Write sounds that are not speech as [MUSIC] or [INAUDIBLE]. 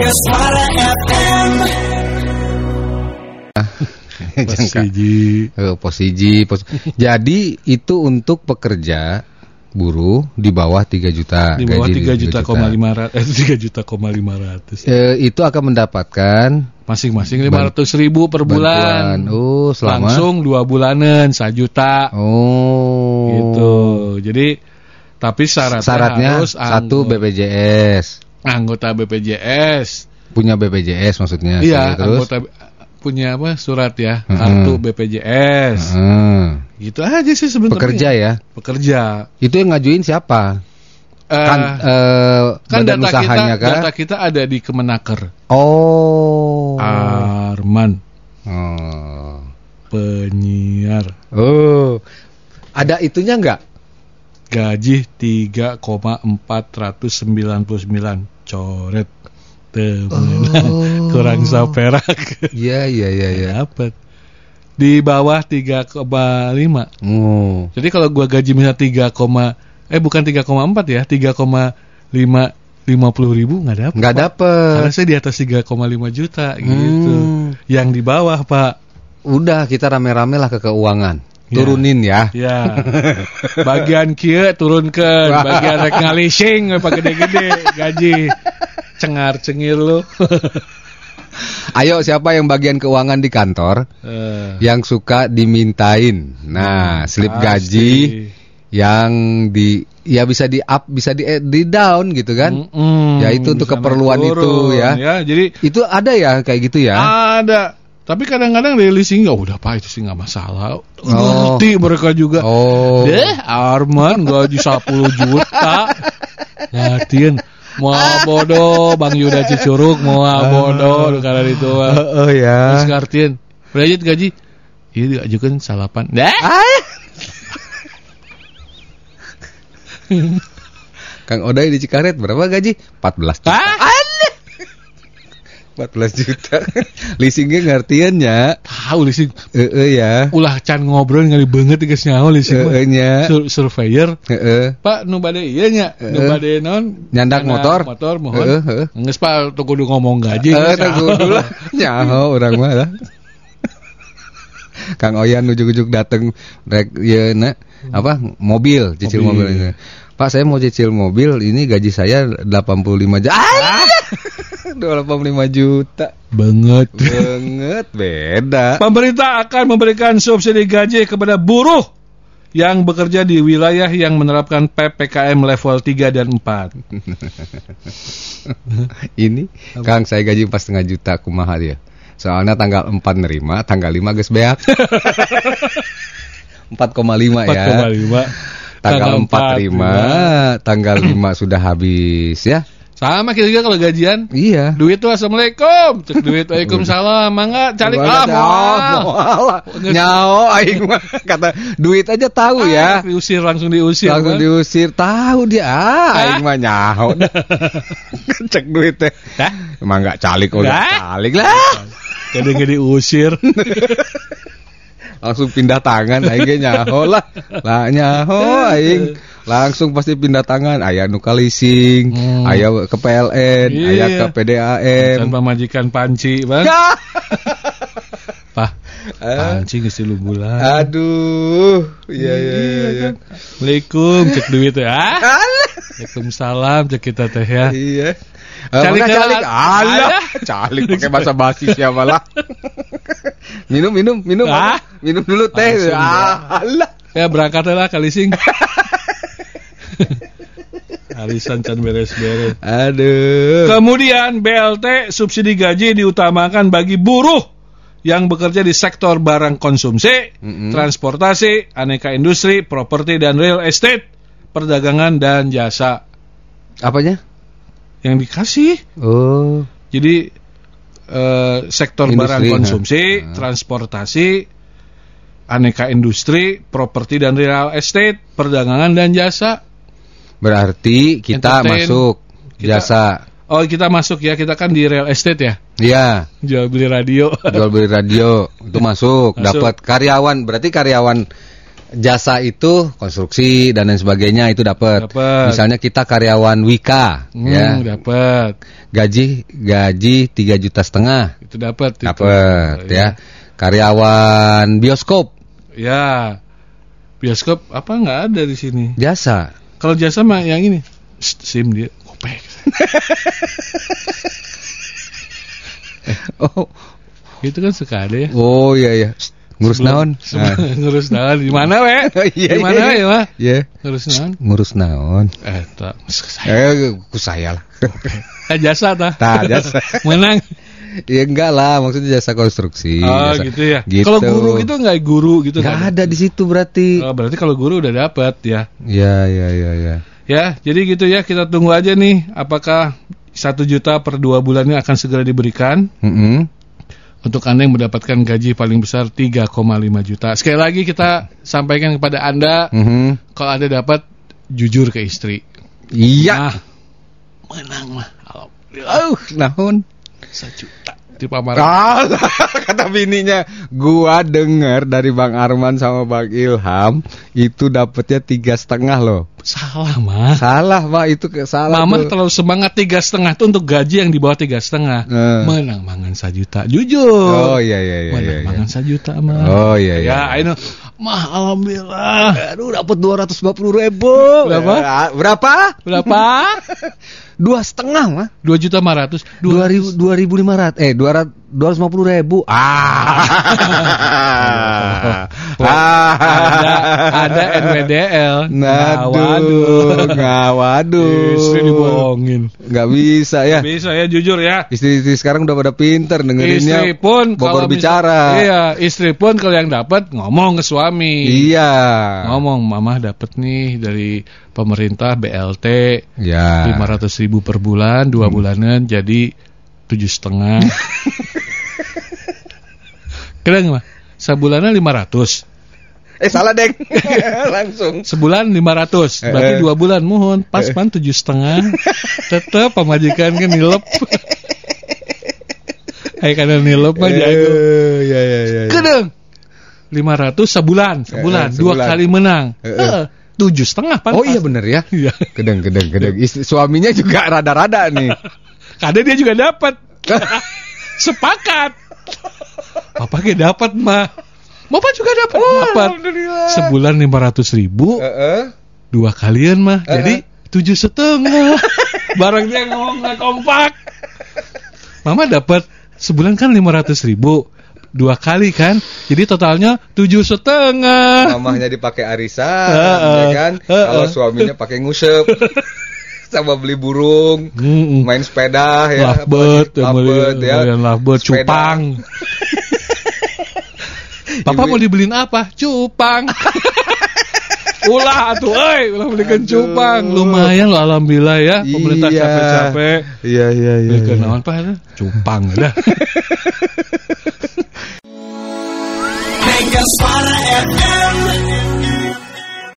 Suara FM. Posiji. Eh, posiji, pos- Jadi itu untuk pekerja buruh di bawah 3 juta. Di bawah gaji 3 juta koma lima ratus, eh 3 juta koma lima ratus. Eh, itu akan mendapatkan Masing-masing lima ratus ribu per bulan. bantuan. Oh, selama Langsung dua bulanan, juta. Oh. Gitu. Jadi tapi syaratnya, Syaratnya harus satu BPJS. Anggota BPJS. Punya BPJS maksudnya. Iya, terus. anggota punya apa? Surat ya, kartu BPJS. Hmm. Gitu aja sih sebenarnya. Pekerja ya. Pekerja. Itu yang ngajuin siapa? Eh, kan eh, kan data kita usahanya kan? data kita ada di Kemenaker. Oh. Arman Oh. penyiar Oh. Ada itunya enggak? Gaji 3,499 coret temen Oh. [LAUGHS] kurang saperak Iya, iya, iya, iya. dapat di bawah 3,5 Oh. jadi kalau gua gaji misalnya 3, eh bukan 3,4 ya 3,5 50 ribu nggak dapat Enggak Pak. dapet. karena saya di atas 3,5 juta gitu Hmm. yang di bawah pak Udah kita rame-rame lah ke keuangan. Ya. Turunin ya. Ya. [LAUGHS] Bagian kia turunkan, bagian rek ngalising we pak gede-gede gaji. Cengar cengir lu. [LAUGHS] Ayo siapa yang bagian keuangan di kantor Eh, yang suka dimintain. Nah, slip pasti. gaji yang di ya bisa di up, bisa di eh, di down gitu kan. Mm-mm, Ya, itu untuk keperluan itu, turun, ya. Ya, jadi Itu ada ya kayak gitu ya. ada. Tapi kadang-kadang dari leasing ya udah pak itu sih nggak masalah. Oh. Ngerti mereka juga. Oh. Deh, Arman gaji 10 juta. Ngatin. Mau bodoh, Bang Yuda Cicurug mau bodoh karena itu. Oh, oh Terus ya. ngartiin Berajit gaji Iya diajukan salapan Dah [LAUGHS] Kang Oday di Cikaret berapa gaji? 14 juta. Ah 14 juta. [LAUGHS] Leasingnya ngartiannya. Tahu lising Heeh ya. Ulah can ngobrol ngali banget guys nyaho lising mah. Heeh nya. Sur Surveyor Heeh. Pak nu bade iya nya Nu bade non Nyandak motor. Motor mohon Heeh, heeh. Nges pak tuh kudu ngomong gaji Eh, geus, nyaho. dulu lah. [LAUGHS] Nyaho orang mah lah. Kang Oyan ujuk-ujuk dateng rek ya na, apa mobil cicil Mobil. mobil ini. Pak saya mau cicil mobil ini gaji saya 85 juta. Ah! [LAUGHS] 85 juta. Banget Banget beda. Pemerintah akan memberikan subsidi gaji kepada buruh yang bekerja di wilayah yang menerapkan PPKM level 3 dan 4. [LAUGHS] ini Kang saya gaji 4,5 juta kumaha dia. Soalnya tanggal 4 nerima, tanggal 5 geus beak. [LAUGHS] 4,5 ya. 4,5. Tanggal 4 terima, tanggal 5 sudah habis ya. Sama kita juga kalau gajian. Iya. Duit tuh assalamualaikum. Cek duit waalaikumsalam. Mangga calik ah moal. Nyao aing mah kata duit aja tahu Ah, ya. Diusir langsung diusir. Langsung kan? diusir tahu dia. Ah, aing mah nyao. [LAUGHS] Cek duit teh. Enggak calik udah Hah? calik lah. Kadang nggak diusir. [LAUGHS] Langsung pindah tangan aing ge nyaho lah. Lah nyaho aing langsung pasti pindah tangan aya nu ka leasing, Hmm. aya ke PLN, Iya. ke PDAM. Dan pemajikan panci, Bang. Ya. Pak, Eh. panci geus tilu bulan. Aduh, iya iya iya. iya. Assalamualaikum, cek duit ya. Ah. Waalaikumsalam, cek kita teh ya. Iya. Calik Calik calik. Alah, calik pakai [LAUGHS] bahasa basi siapa lah. [LAUGHS] minum minum minum. Ah. Minum dulu teh. Ah, alah. Ya berangkat lah kali sing. Arisan [LAUGHS] can beres-beres. Aduh. Kemudian BLT subsidi gaji diutamakan bagi buruh yang bekerja di sektor barang konsumsi, Mm-mm. transportasi, aneka industri, properti dan real estate, perdagangan dan jasa Apanya? Yang dikasih. Oh. Jadi eh, sektor Industri, barang konsumsi, ha. transportasi, aneka industri, properti dan real estate, perdagangan dan jasa. Berarti kita Entertain. masuk Kita- jasa. Oh, kita masuk ya, kita kan di real estate ya. Iya, Jual beli radio. jual beli radio [LAUGHS] itu masuk, Masuk. dapat karyawan. Berarti karyawan jasa itu konstruksi dan lain sebagainya itu dapat. Misalnya kita karyawan Wika Hmm, ya. dapat. Gaji gaji tiga juta setengah Itu dapat dapat Iya. ya. Karyawan bioskop Ya. Bioskop apa nggak ada di sini? jasa. Kalau jasa mah yang ini. Shh, SIM dia kopek. [LAUGHS] Oh, Itu kan sekali ya. oh iya iya. Ngurus naon? Nah. [LAUGHS] ngurus naon di mana we? [LAUGHS] Iya, Di mana iya. we, mah? Iya. Ngurus naon? Ngurus naon? Eh, tak. Saya Eh, ku saya lah. [LAUGHS] Eh, jasa tah. Tah, jasa. Menang. Ya enggak lah, maksudnya jasa konstruksi. Oh, jasa- gitu ya. Gitu. Kalau guru gitu nggak guru gitu Nggak nggak ada di situ berarti. Oh, berarti kalau guru udah dapat ya. Ya, ya, ya, ya. Ya, jadi gitu ya. Kita tunggu aja nih apakah satu juta per dua bulannya akan segera diberikan Mm-mm. Untuk anda yang mendapatkan gaji paling besar 3,5 juta. Sekali lagi kita sampaikan kepada anda Mhm. kalau anda dapat jujur ke istri. Iya. Nah, menang mah. Alhamdulillah. Oh, naon? Sejuta di pameran. Ah, [LAUGHS] kata bininya, gua denger dari Bang Arman sama Bang Ilham itu dapetnya tiga setengah loh. Salah mah. Salah, Pak, itu salah. Mama tuh. terlalu semangat tiga setengah itu untuk gaji yang di bawah tiga setengah. Eh. Menang mangan sajuta. Jujur. Oh iya iya iya. Menang iya, iya. mangan sajuta mah. Oh iya iya. Ya, ini mah alhamdulillah. Aduh dapat dua ratus lima puluh ribu. Berapa? Eh, berapa? Berapa? [LAUGHS] Dua setengah mah. Dua juta lima ratus. Dua ribu dua ribu lima ratus. Eh dua ratus dua ratus lima puluh ribu. Ah. [LAUGHS] Ada ada NWDL. Nah, Waduh, nggak waduh. Istri dibohongin. Nggak bisa ya. Bisa ya jujur ya. Istri-istri sekarang udah pada pinter dengerinnya. Istri pun kalau bicara. Iya, istri pun kalau yang dapat ngomong ke suami. Iya. Ngomong, mama dapat nih dari pemerintah BLT Ya. lima ratus ribu per bulan, dua Hmm. bulanan jadi tujuh setengah. Keren mah? Sebulannya lima ratus, Eh salah deng. [LAUGHS] Langsung. sebulan lima ratus, berarti Eh. dua bulan mohon pas pan tujuh setengah, tetap pemajikan kan nilep. [LAUGHS] Hai karena nilep mah jago. Eh, ya ya ya. Kedeng. 500 sebulan, sebulan, Eh, dua sebulan. kali menang. Eh, eh. Eh, tujuh setengah pan. Oh iya bener ya. Iya. Kedeng kedeng kedeng. Istri, suaminya juga rada-rada nih. [LAUGHS] Kadang dia juga dapat. [LAUGHS] Sepakat. Bapak ke dapat mah. Bapak juga dapat. dapat. alhamdulillah. Sebulan 500 ribu, Heeh. dua kalian mah. Eh, Jadi tujuh setengah. [LAUGHS] Barang dia ngomong nggak kompak. Mama dapat sebulan kan 500 ribu. Dua kali kan, jadi totalnya tujuh setengah. Mamahnya dipakai arisan, Heeh. ya kan? Heeh. Kalau suaminya pakai ngusep. [LAUGHS] Sama beli burung, Mm-mm. main sepeda ya. Lovebird, lovebird, ya. ya. lovebird, Sepeda. cupang. [LAUGHS] Papa Ibu- mau dibeliin apa? Cupang. [LAUGHS] ulah atuh euy, ulah belikan Aduh. cupang. Lumayan loh alhamdulillah ya. Pemerintah Iya. capek-capek. Iya iya iya. Belikan iya. naon Pak? Cupang dah. [LAUGHS] Mega Suara FM